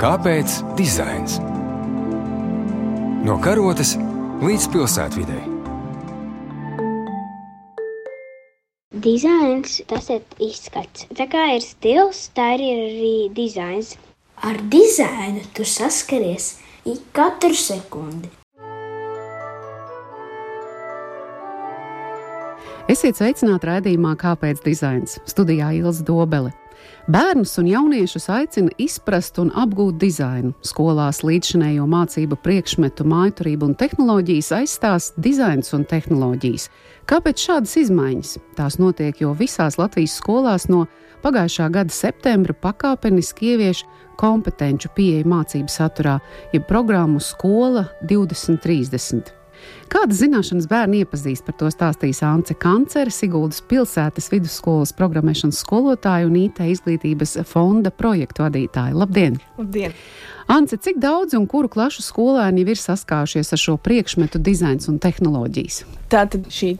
Kāpēc dizains? No karotes līdz pilsētvidai. Dizains tas ir izskats. Tā kā ir stils, tā ir arī dizains. Ar dizainu tu saskaries ik katru sekundi. Esiet sveicināti raidījumā Kāpēc dizains? Studijā Ilza Dobele. Bērnus un jauniešus aicina izprast un apgūt dizainu. Skolās līdzšinējo mācību priekšmetu mājturību un tehnoloģijas aizstās dizains un tehnoloģijas. Kāpēc šādas izmaiņas? Tās notiek, jo visās Latvijas skolās no pagājušā gada septembra pakāpeniski ievieš kompetenci pieeja mācību saturā, jeb programmu Skola 2030. Kādas zināšanas bērni iepazīst par to stāstīs Ance Kancere, Siguldas pilsētas vidusskolas programmēšanas skolotāja un IT izglītības fonda projektu vadītāja. Labdien! Labdien! Ance, cik daudz un kuru klašu skolēni ir saskārušies ar šo priekšmetu dizains un tehnoloģijas? Tātad šī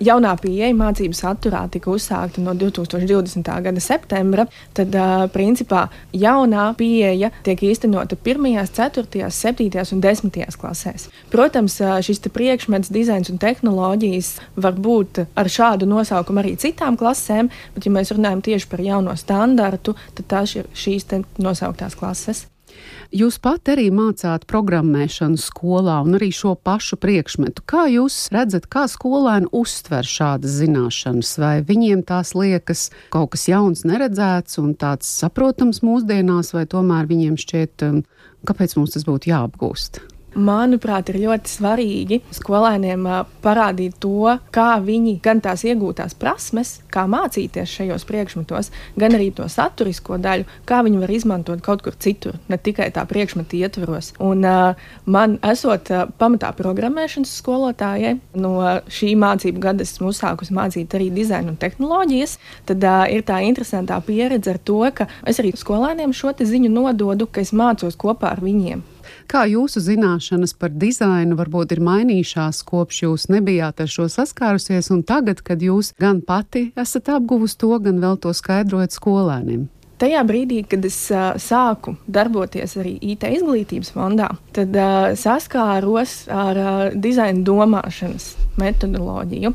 jaunā pieeja mācību saturā tika uzsākta no 2020. gada septembra. Tad, uh, principā, jaunā pieeja tiek īstenota 1, 4, 7 un 10 klasēs. Protams, šis priekšmets, dizains un tehnoloģijas var būt ar šādu nosaukumu arī citām klasēm, bet, ja mēs runājam tieši par jauno standartu, tad tās ir šīs nosauktās klases. Jūs pat arī mācāt programmēšanu skolā un arī šo pašu priekšmetu. Kā jūs redzat, kā skolēni uztver šādas zināšanas? Vai viņiem tās liekas kaut kas jauns, neredzēts un tāds saprotams mūsdienās, vai tomēr viņiem šķiet, um, kāpēc mums tas būtu jāapgūst? Manuprāt, ir ļoti svarīgi skolēniem parādīt to, kā viņi gan tās iegūtās prasmes, kā mācīties šajos priekšmetos, gan arī to saturisko daļu, kā viņi var izmantot kaut kur citur, ne tikai tā priekšmeta ietvaros. Un, uh, man, esot uh, pamatā programmēšanas skolotājai, no šī mācību gada esmu uzsākusi mācīt arī dizainu un tehnoloģijas, tad uh, ir tā interesantā pieredze ar to, ka es arī skolēniem šo ziņu nododu, ka es mācos kopā ar viņiem. Kā jūsu zināšanas par dizainu varbūt ir mainījušās kopš jūs nebijāt ar šo saskārusies, un tagad, kad jūs gan pati esat apguvusi to, gan vēl to skaidrojat skolēniem? Tajā brīdī, kad es uh, sāku darboties arī IT izglītības fondā, tad uh, saskāros ar uh, dizaina domāšanas metodoloģiju.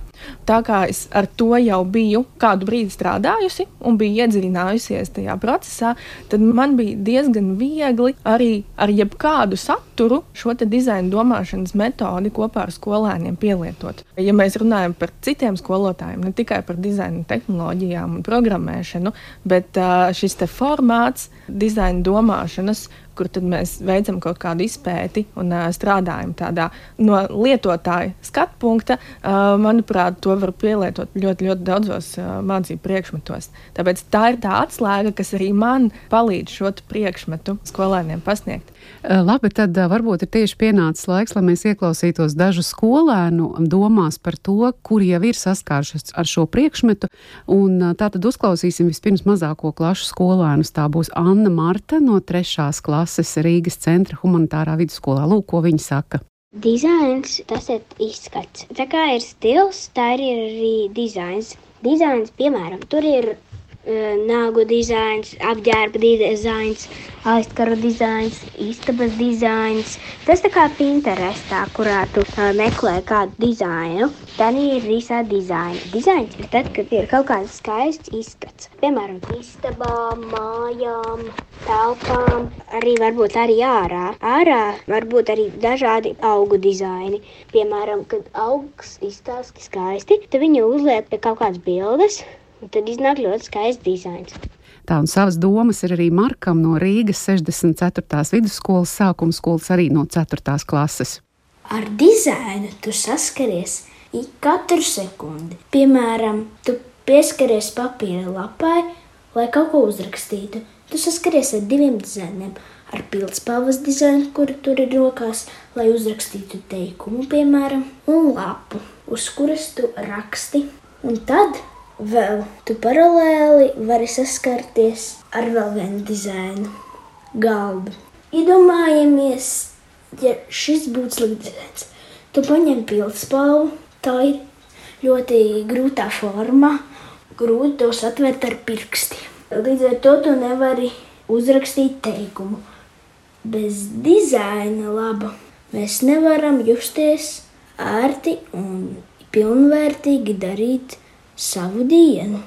Tā kā es ar to jau biju kādu brīdi strādājusi un biju iedziļinājusies tajā procesā, tad man bija diezgan viegli arī ar jebkādu saturu šo dizaina domāšanas metodi kopā ar skolēniem pielietot. Ja mēs runājam par citiem skolotājiem, ne tikai par dizaina tehnoloģijām un programmēšanu, bet uh, šis šis formāts, dizaina domāšanas, kur mēs veicam kaut kādu izpēti un uh, strādājam tādā no lietotāja skatu punkta, uh, manuprāt, to var pielietot ļoti, ļoti daudzos uh, mācību priekšmetos. Tāpēc tā ir tā atslēga, kas arī man palīdz šo priekšmetu skolēniem pasniegt. Labi, tad varbūt ir tieši pienācis laiks, lai mēs ieklausītos dažu skolēnu domās par to, kuri jau ir saskārušies ar šo priekšmetu. Un tā tad uzklausīsim vispirms mazāko klašu skolēnus. Tā būs Anna Marta no trešās klases Rīgas centra humanitārā vidusskolā. Lūk, ko viņa saka. Dizains tas ir izskats. Tā kā ir stils, tā ir arī dizains. Dizains, piemēram, tur ir nāgu dizains, apģērba dizains, aizkaru dizains, istabas dizains. Tas tā kā Pinterestā, kurā tu meklē kādu dizainu, tad ir visā dizaina. Dizains ir tad, kad ir kaut kāds skaists izskats. Piemēram, istabām, mājām, telpām, arī varbūt arī ārā. Ārā varbūt arī dažādi augu dizaini. Piemēram, kad augs izstāsta skaisti, tad viņu uzliek pie kaut kādas bildes Un tad iznāk ļoti skaists dizains. Tā un savas domas ir arī Markam no Rīgas 64. vidusskolas sākuma skolas, arī no 4. klases. Ar dizainu tu saskaries ik katru sekundi. Piemēram, tu pieskaries papīra lapai, lai kaut ko uzrakstītu. Tu saskaries ar diviem dizainiem. Ar pildspalvas dizainu, kuru tur ir rokās, lai uzrakstītu teikumu, piemēram, un lapu, uz kuras tu raksti. Un tad Vēl tu paralēli vari saskarties ar vēl vienu dizainu, galdu. Iedomājamies, ja šis būtu slikts dizains. Tu paņem pildspalvu, tā ir ļoti grūtā formā, grūti to satvert ar pirkstiem. Līdz ar to tu nevari uzrakstīt teikumu. bez dizaina laba mēs nevaram justies ērti un pilnvērtīgi darīt savu dienu.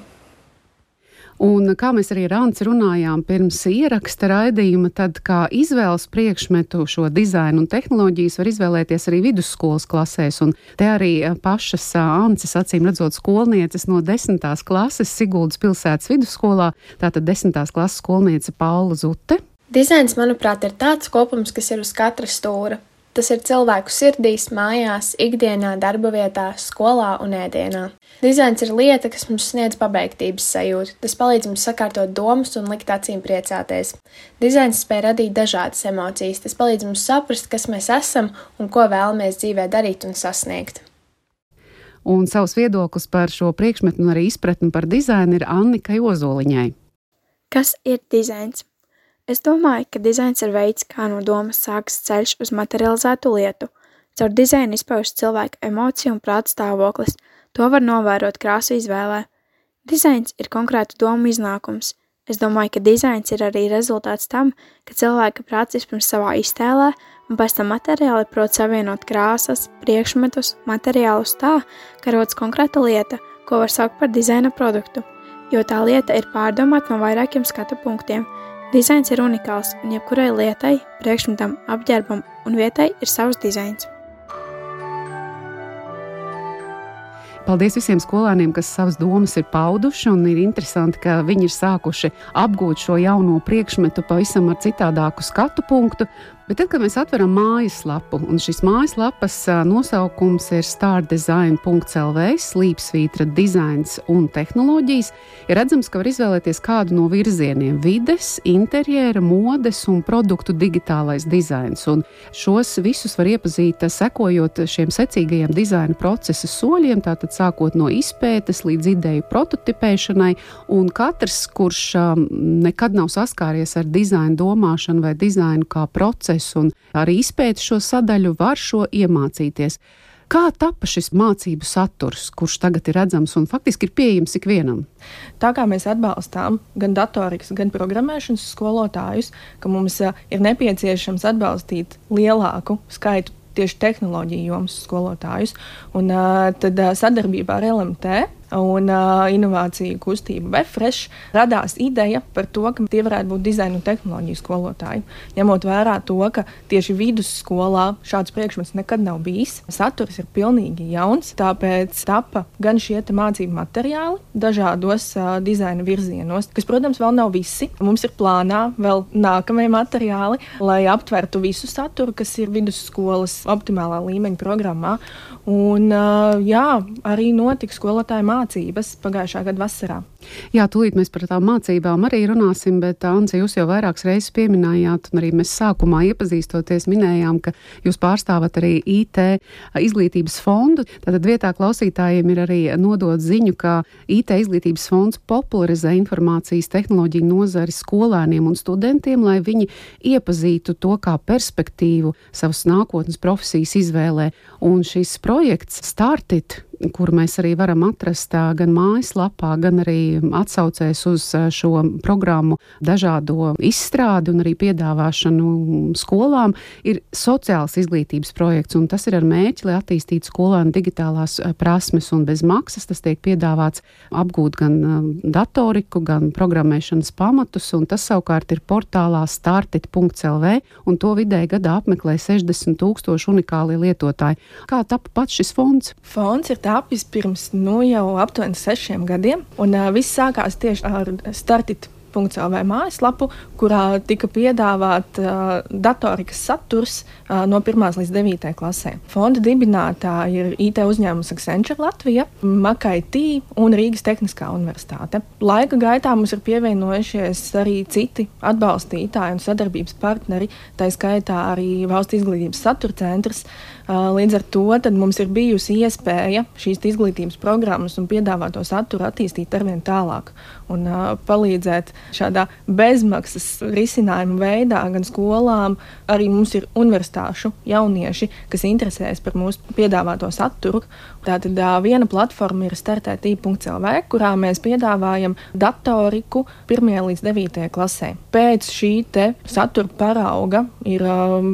Un kā mēs arī ar Anci runājām pirms ieraksta raidījuma, tad kā izvēles priekšmetu šo dizainu un tehnoloģijas var izvēlēties arī vidusskolas klasēs. Un te arī pašas Ancis acīm redzot skolnieces no desmitās klases Siguldas pilsētas vidusskolā, tātad desmitās klases skolniece Paula Zute. Dizains, manuprāt, ir tāds kopums, kas ir uz katra stūra. Tas ir cilvēku sirdīs, mājās, ikdienā, darba vietā, skolā un ēdienā. Dizains ir lieta, kas mums sniedz pabeigtības sajūtu. Tas palīdz mums sakārtot domas un likt acīm priecāties. Dizains spēj radīt dažādas emocijas. Tas palīdz mums saprast, kas mēs esam un ko vēlamies dzīvē darīt un sasniegt. Un savus viedokļus par šo priekšmetu un arī izpratni par dizainu ir Annikai Ozoliņai. Kas ir dizains? Es domāju, ka dizains ir veids, kā no domas sākas ceļš uz materializētu lietu. Caur dizainu izpaužas cilvēka emociju un prāta stāvoklis. To var novērot krāsu izvēlē. Dizains ir konkrētu domu iznākums. Es domāju, ka dizains ir arī rezultāts tam, ka cilvēka prāts vispirms savā iztēlē un pēc tam materiāli prot savienot krāsas, priekšmetus, materiālus tā, ka rodas konkrēta lieta, ko var saukt par dizaina produktu, jo tā lieta ir pārdomāta no vairākiem skatu punktiem – Dizains ir unikāls, un jebkurai lietai, priekšmetam, apģērbam un vietai ir savs dizains. Paldies visiem skolēniem, kas savas domas ir pauduši, ir interesanti, ka viņi ir sākuši apgūt šo jauno priekšmetu pavisam ar citādāku skatu punktu. Bet tad, kad mēs atveram mājaslapu, un šīs mājaslapas nosaukums ir stardesign.clv, slīpsvītra dizains un tehnoloģijas, ir redzams, ka var izvēlēties kādu no virzieniem - vides, interjera, modes un produktu digitālais dizains. Un šos visus var iepazīt sekojot šiem secīgajiem dizaina procesa soļiem, tātad sākot no izpētes līdz ideju prototipēšanai, un katrs, kurš nekad nav saskāries ar dizaina domāšanu vai dizainu kā procesu, procesu un arī izpēti šo sadaļu, var šo iemācīties. Kā tapa šis mācību saturs, kurš tagad ir redzams un faktiski ir pieejams ikvienam? Tā kā mēs atbalstām gan datorikas, gan programmēšanas skolotājus, ka mums ir nepieciešams atbalstīt lielāku skaitu tieši tehnoloģiju jomas skolotājus, un tad sadarbībā ar LMT un uh, inovāciju kustību Befresh radās ideja par to, ka tie varētu būt dizaina un tehnoloģiju skolotāji. Ņemot vērā to, ka tieši vidusskolā šāds priekšmets nekad nav bijis, saturs ir pilnīgi jauns, tāpēc tapa gan šie mācību materiāli dažādos uh, dizaina virzienos, kas, protams, vēl nav visi. Mums ir plānā vēl nākamie materiāli, lai aptvertu visu saturu, kas ir vidusskolas optimālā līmeņa programmā. Un, uh, jā, arī notiks skolotāju mācības pagājušā gada vasarā. Jā, tūlīt mēs par tām mācībām arī runāsim, bet Anci, jūs jau vairākas reizes pieminējāt, un arī mēs sākumā iepazīstoties minējām, ka jūs pārstāvat arī IT izglītības fondu. Tātad vietā klausītājiem ir arī nodot ziņu, ka IT izglītības fonds popularizē informācijas tehnoloģiju nozari skolēniem un studentiem, lai viņi iepazītu to kā perspektīvu savas nākotnes profesijas izvēlē. Un šis projekts Startit kuru mēs arī varam atrast gan mājaslapā, gan arī atsaucēs uz šo programmu dažādo izstrādi un arī piedāvāšanu skolām, ir sociāls izglītības projekts, un tas ir ar mērķi, lai attīstītu skolēnu digitālās prasmes un bez maksas. Tas tiek piedāvāts apgūt gan datoriku, gan programmēšanas pamatus, un tas savukārt ir portālā startit.lv, un to vidēji gadā apmeklē 60 tūkstoši unikāli lietotāji. Kā tapa pats šis fonds? Fonds ir tapis pirms nu, jau aptuveni sešiem gadiem, un uh, viss sākās tieši ar startitu LV mājaslapu, kurā tika piedāvāts uh, datorikas saturs uh, no 1 līdz 9 klasē. Fonda dibinātāji ir IT uzņēmums Accenture Latvija, MAKIT un Rīgas Tehniskā universitāte. Laika gaitā mums ir pievienojušies arī citi atbalstītāji un sadarbības partneri, tā skaitā arī Valsts izglītības satura centrs. Līdz ar to mums ir bijusi iespēja šīs izglītības programmas un piedāvāto saturu attīstīt arvien tālāk un uh, palīdzēt šādā bezmaksas risinājuma veidā gan skolām, arī mums ir universitāšu jaunieši, kas interesējas par mūsu piedāvāto saturu. Tātad uh, viena platforma ir startētī.lv, kurā mēs piedāvājam datoriku 1. līdz 9. klasē. Pēc šī satura parauga ir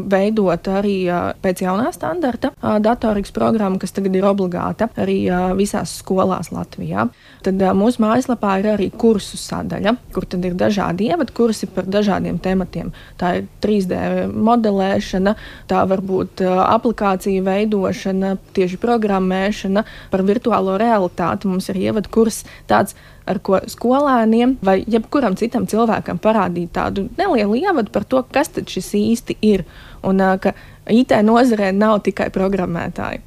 veidota arī pēc jaunā standarta uh, datorikas programma, kas tagad ir obligāta arī visās skolās Latvijā. Tad mūsu mājaslapā ir arī kursu sadaļa, kur tad ir dažādi ievadu kursi par dažādiem tematiem. Tā ir 3D modelēšana, tā var būt aplikācija veidošana, tieši programmēšana, par virtuālo realitāti. Mums ir ievadu kurs tāds ar ko skolēniem vai jebkuram citam cilvēkam parādīt tādu nelielu ievadu par to, kas tad šis īsti ir. Un ka IT nozarē nav tikai programmētāji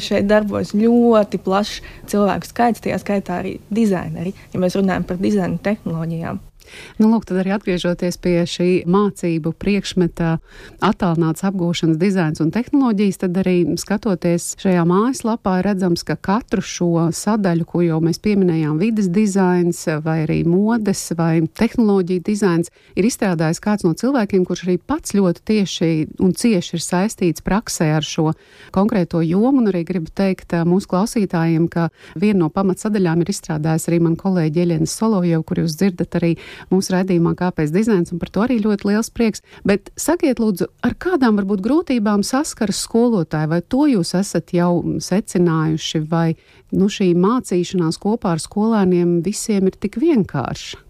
šeit darbojas ļoti plašs cilvēku skaits, tajā skaitā arī dizaineri, ja mēs runājam par dizaina tehnoloģijām. Nu, lūk, tad arī atgriežoties pie šī mācību priekšmeta attālināts apgūšanas dizains un tehnoloģijas, tad arī skatoties šajā mājaslapā redzams, ka katru šo sadaļu, ko jau mēs pieminējām, vidas dizains vai arī modes vai tehnoloģija dizains, ir izstrādājis kāds no cilvēkiem, kurš arī pats ļoti tieši un cieši ir saistīts praksē ar šo konkrēto jomu. Un arī gribu teikt mūsu klausītājiem, ka viena no pamatsadaļām ir izstrādājusi arī man kolēģi Eļena Solovjeva, kur jūs dzirdat arī mūsu raidījumā, kāpēc dizains, un par to arī ļoti liels prieks. Bet sakiet, lūdzu, ar kādām varbūt grūtībām saskaras skolotāji, vai to jūs esat jau secinājuši, vai nu, šī mācīšanās kopā ar skolēniem visiem ir tik vienkārša?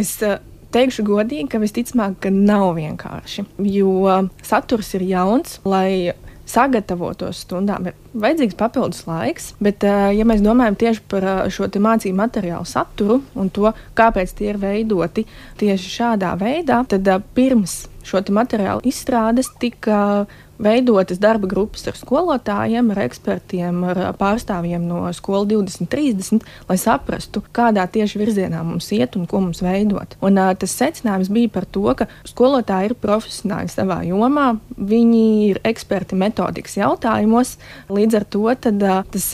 Es uh, teikšu godīgi, ka visticamāk, ka nav vienkārši, jo saturs ir jauns, lai sagatavotos stundām ir vajadzīgs papildus laiks. Bet, ja mēs domājam tieši par šo mācību materiālu saturu un to, kāpēc tie ir veidoti tieši šādā veidā, tad pirms šo materiālu izstrādes tika veidotas darba grupas ar skolotājiem, ar ekspertiem, ar pārstāvjiem no skolas 2030, lai saprastu, kādā tieši virzienā mums iet un ko mums veidot. Un, tas secinājums bija par to, ka skolotāji ir profesionāļi savā jomā, viņi ir eksperti metodikas jautājumos. Līdz ar to tad, tas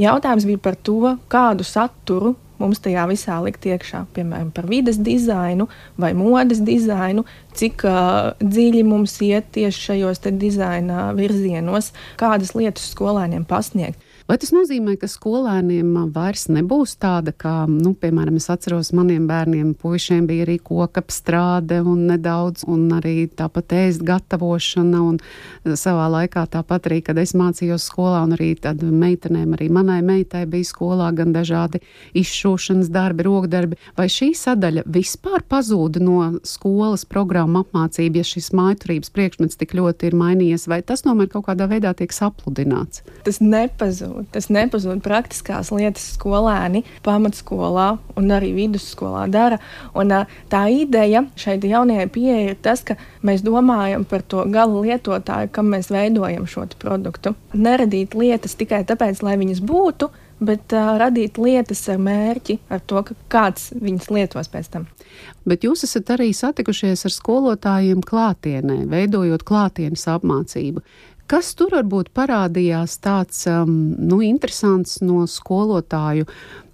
jautājums bija par to, kādu saturu mums tajā visā likt iekšā, piemēram, par vides dizainu vai modes dizainu, cik uh, dziļi mums iet tieši šajos dizaina virzienos, kādas lietas skolēniem pasniegt. Vai tas nozīmē, ka skolēniem vairs nebūs tāda, kā, nu, piemēram, es atceros, maniem bērniem, puišiem bija arī kokapstrāde un nedaudz, un arī tāpat ēst gatavošana, un savā laikā tāpat arī, kad es mācījos skolā, un arī tad meitenēm, arī manai meitai bija skolā gan dažādi izšūšanas darbi, rokdarbi, vai šī sadaļa vispār pazūda no skolas programmu apmācība, ja šis mājturības priekšmets tik ļoti ir mainījies, vai tas tomēr kaut kādā veidā tiek sapludināts? Tas nepazūd. Tas nepazūd praktiskās lietas skolēni pamatskolā un arī vidusskolā dara. Un, tā ideja šeit jaunajai pieeja ir tas, ka mēs domājam par to gala lietotāju, kam mēs veidojam šo produktu. Neradīt lietas tikai tāpēc, lai viņas būtu, bet uh, radīt lietas ar mērķi, ar to, ka kāds viņas lietos pēc tam. Bet jūs esat arī satikušies ar skolotājiem klātienē, veidojot klātienes apmācību. Kas tur varbūt parādījās tāds um, nu, interesants no skolotāju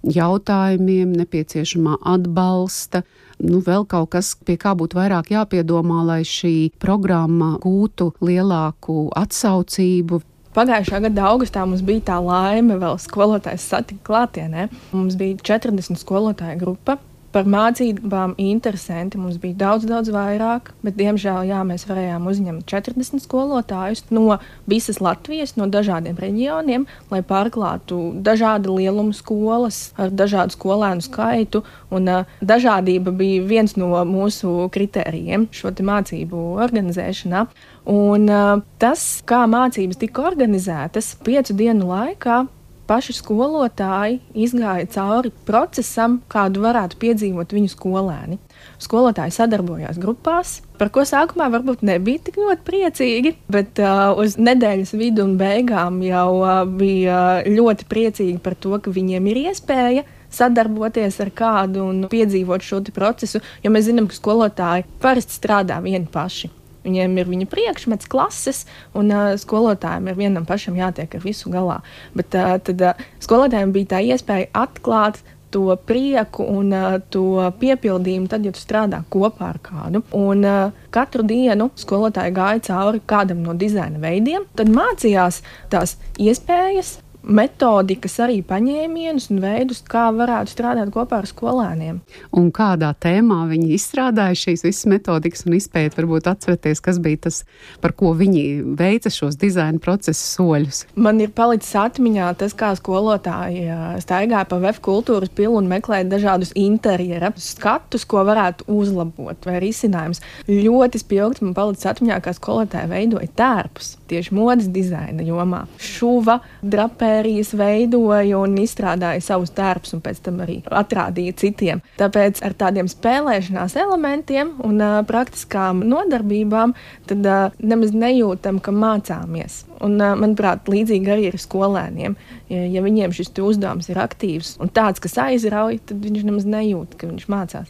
jautājumiem, nepieciešamā atbalsta? Nu, vēl kaut kas, pie kā būtu vairāk jāpiedomā, lai šī programma gūtu lielāku atsaucību. Pagājušā gada augustā mums bija tā laime, vēl skolotājs satika klātienē. Mums bija 40 skolotāju grupa, Par mācībām interesanti mums bija daudz, daudz vairāk, bet, diemžēl, jā, mēs varējām uzņemt 40 skolotājus no visas Latvijas, no dažādiem reģioniem, lai pārklātu dažādu lielumu skolas ar dažādu skolēnu skaitu. Un, uh, dažādība bija viens no mūsu kritērijiem šo mācību organizēšanā. Un, uh, tas, kā mācības tika organizētas piecu dienu laikā, paši skolotāji izgāja cauri procesam, kādu varētu piedzīvot viņu skolēni. Skolotāji sadarbojās grupās, par ko sākumā varbūt nebija tik ļoti priecīgi, bet uh, uz nedēļas vidu un beigām jau uh, bija ļoti priecīgi par to, ka viņiem ir iespēja sadarboties ar kādu un piedzīvot šo procesu, jo mēs zinām, ka skolotāji parasti strādā vieni paši. Viņiem ir viņa priekšmets, klases, un uh, skolotājiem ir vienam pašam jātiek ar visu galā. Bet uh, tad uh, skolotājiem bija tā iespēja atklāt to prieku un uh, to piepildījumu, tad, ja tu strādā kopā ar kādu. Un uh, katru dienu skolotāji gāja cauri kādam no dizaina veidiem, tad mācījās tās iespējas, metodikas, arī paņēmienus un veidus, kā varētu strādāt kopā ar skolēniem. Un kādā tēmā viņi izstrādāja šīs visas metodikas un izpēti, varbūt atcerieties, kas bija tas, par ko viņi veica šos dizaina procesa soļus. Man ir palicis atmiņā tas, kā skolotāji staigāja pa VF kultūras pilu un meklēja dažādus interjera skatus, ko varētu uzlabot vai risinājums. Ļoti spilgti man palicis atmiņā, kā skolotāji veidoja tērpus tieši modes dizaina jomā. Šuva, drapē sērijas veidoja un izstrādāja savus darbus, un pēc tam arī atrādīja citiem. Tāpēc ar tādiem spēlēšanās elementiem un uh, praktiskām nodarbībām tad uh, nemaz nejūtam, ka mācāmies. Un, manuprāt, līdzīgi arī ar skolēniem. Ja, ja viņiem šis uzdevums ir aktīvs un tāds, kas aizrauj, tad viņš nemaz nejūt, ka viņš mācās.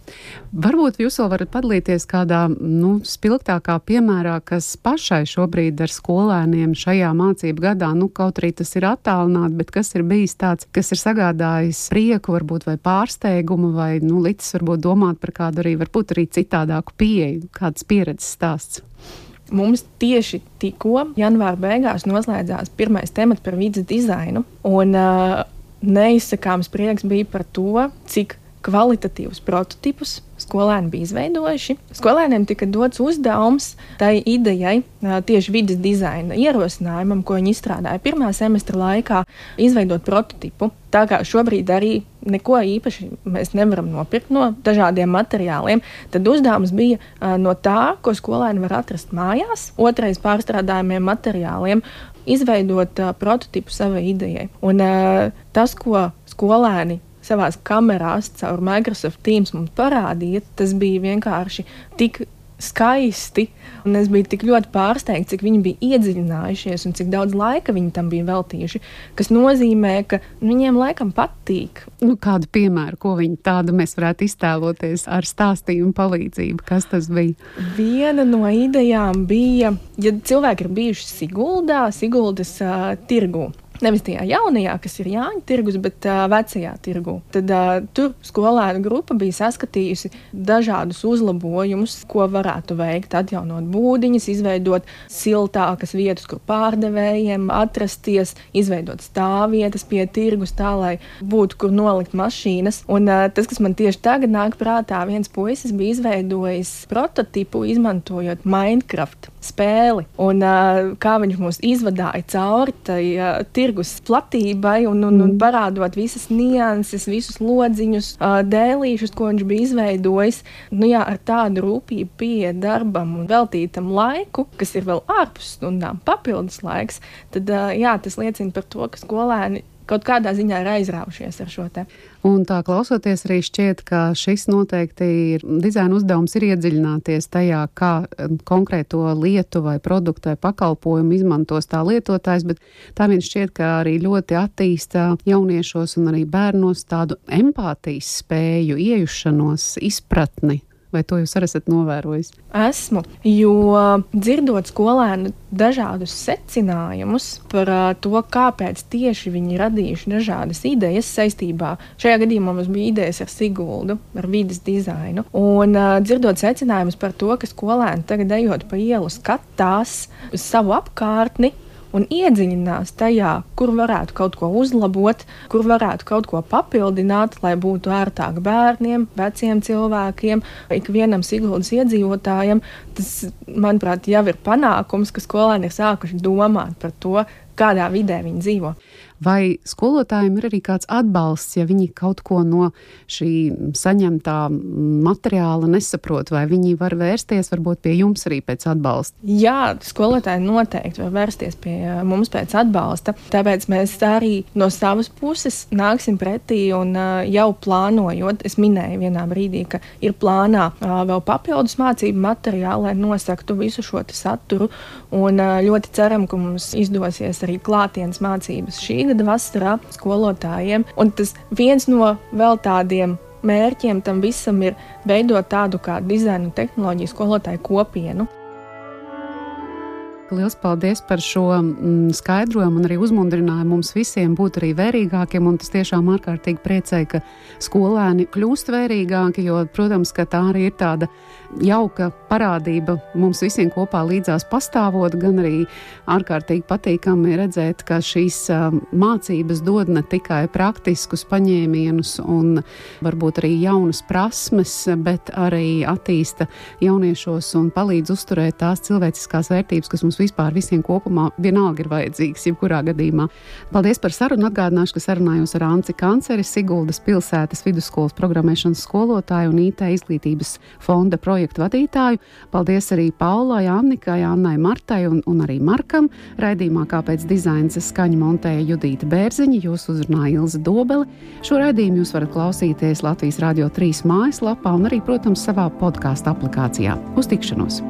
Varbūt jūs vēl varat padalīties kādā nu, spilgtākā piemērā, kas pašai šobrīd ar skolēniem šajā mācību gadā, nu, kaut arī tas ir attālināti, bet kas ir bijis tāds, kas ir sagādājis prieku, varbūt vai pārsteigumu, vai nu, licis varbūt domāt par kādu arī, varbūt arī citādāku pieeju, kādas pieredzes stāsts. Mums tieši tikko janvāra beigās noslēdzās pirmais temats par vidas dizainu. Un, uh, neizsakāms prieks bija par to, cik kvalitatīvus prototipus skolēni bija izveidojuši. Skolēniem tika dots uzdevums tai idejai, tieši vidas dizaina ierosinājumam, ko viņi izstrādāja pirmā semestra laikā, izveidot prototipu. Tā kā šobrīd arī neko īpaši mēs nevaram nopirkt no dažādiem materiāliem, tad uzdevums bija no tā, ko skolēni var atrast mājās, otrais pārstrādājumiem materiāliem, izveidot prototipu savai idejai. Un tas, ko skolēni savā kamerās caur Microsoft Teams mums parādīja, tas bija vienkārši tik skaisti. Un es biju tik ļoti pārsteigts, cik viņi bija iedziļinājušies un cik daudz laika viņi tam bija veltījuši. Tas nozīmē, ka viņiem laikam patīk. Nu, kādu piemēru, ko viņi tādu mēs varētu iztēloties ar stāstījumu palīdzību? Kas tas bija? Viena no idejām bija, ja cilvēki ir bijuši Siguldā, Siguldas uh, tirgū. Nevis tajā jaunajā, kas ir Jāņa tirgus, bet uh, vecajā tirgu. Tad uh, tur skolēnu grupa bija saskatījusi dažādus uzlabojumus, ko varētu veikt. Atjaunot būdiņas, izveidot siltākas vietas, kur pārdevējiem atrasties, izveidot stāvvietas pie tirgus, tā lai būtu kur nolikt mašīnas. Un uh, tas, kas man tieši tagad nāk prātā, viens puisis bija izveidojis prototipu, izmantojot Minecraft spēli. Un uh, kā viņš mūs izvadāja cauri tai uh, tirgus platībai un, un, un mm. parādot visas nianses, visus lodziņus, dēlīšus, ko viņš bija izveidojis. Nu, jā, ar tādu rūpību pieeja darbam un veltītam laiku, kas ir vēl ārpus stundām, papildus laiks, tad jā, tas liecina par to, ka skolēni kaut kādā ziņā ir aizraujušies ar šo te. Un tā klausoties, arī šķiet, ka šis noteikti ir dizaina uzdevums ir iedziļināties tajā, kā konkrēto lietu vai produktu vai pakalpojumu izmantos tā lietotājs, bet tā vien šķiet, ka arī ļoti attīsta jauniešos un arī bērnos tādu empātijas spēju, iejušanos, izpratni Vai to jūs arī esat novērojis? Esmu, jo dzirdot skolēnu dažādus secinājumus par to, kāpēc tieši viņi radījuši dažādas idejas saistībā. Šajā gadījumā mums bija idejas ar Siguldu, ar vidas dizainu. Un dzirdot secinājumus par to, ka skolēni tagad ejot pa ielu skatās uz savu apkārtni, un iedziļinās tajā, kur varētu kaut ko uzlabot, kur varētu kaut ko papildināt, lai būtu ērtāk bērniem, veciem cilvēkiem, ikvienam Siguldas iedzīvotājam. Tas, manuprāt, jau ir panākums, ka skolēni ir sākuši domāt par to, kādā vidē viņi dzīvo. Vai skolotājiem ir arī kāds atbalsts, ja viņi kaut ko no šī saņemtā materiāla nesaprot, vai viņi var vērsties varbūt pie jums arī pēc atbalsta? Jā, skolotāji noteikti var vērsties pie eh, mums pēc atbalsta. Tāpēc mēs arī no savas puses nāksim pretī un uh, jau plānojot, es minēju vienā brīdī, ka ir plānā uh, vēl papildus mācību materiāli, lai nosaktu visu šo saturu. Un ļoti ceram, ka mums izdosies arī klātienes mācības šī gada vasarā skolotājiem. Un tas viens no vēl tādiem mērķiem tam visam ir veidot tādu kā dizaina tehnoloģiju skolotāju kopienu. Liels paldies par šo mm, skaidrojumu un arī uzmundrinājumu mums visiem būt arī vērīgākiem. Tas tiešām ārkārtīgi priecē, ka skolēni kļūst vērīgāki, jo, protams, tā arī ir tāda jauka parādība mums visiem kopā līdzās pastāvot, gan arī ārkārtīgi patīkami redzēt, ka šīs mācības dod ne tikai praktiskus paņēmienus un varbūt arī jaunas prasmes, bet arī attīsta jauniešos un palīdz uzturēt tās cilvēciskās vērtības, kas mums vispār visiem kopumā vienalga ir vajadzīgas, jebkurā gadījumā. Paldies par sarunu. Atgādināšu, ka sarunājos ar Anci Kanceri, Siguldas pilsētas vidusskolas programmēšanas skolotāju un IT izglītības fonda projektu vadītāju. Paldies arī Paulai, Annikai, Annai Martai un, un arī Markam. Raidījumā kāpēc dizains skaņu montēja Judīta Bērziņa, jūs uzrunāja Ilza Dobele. Šo raidījumu jūs varat klausīties Latvijas Rādio 3 mājaslapā un arī, protams, savā podkāstu aplikācijā. Uz tikšanos!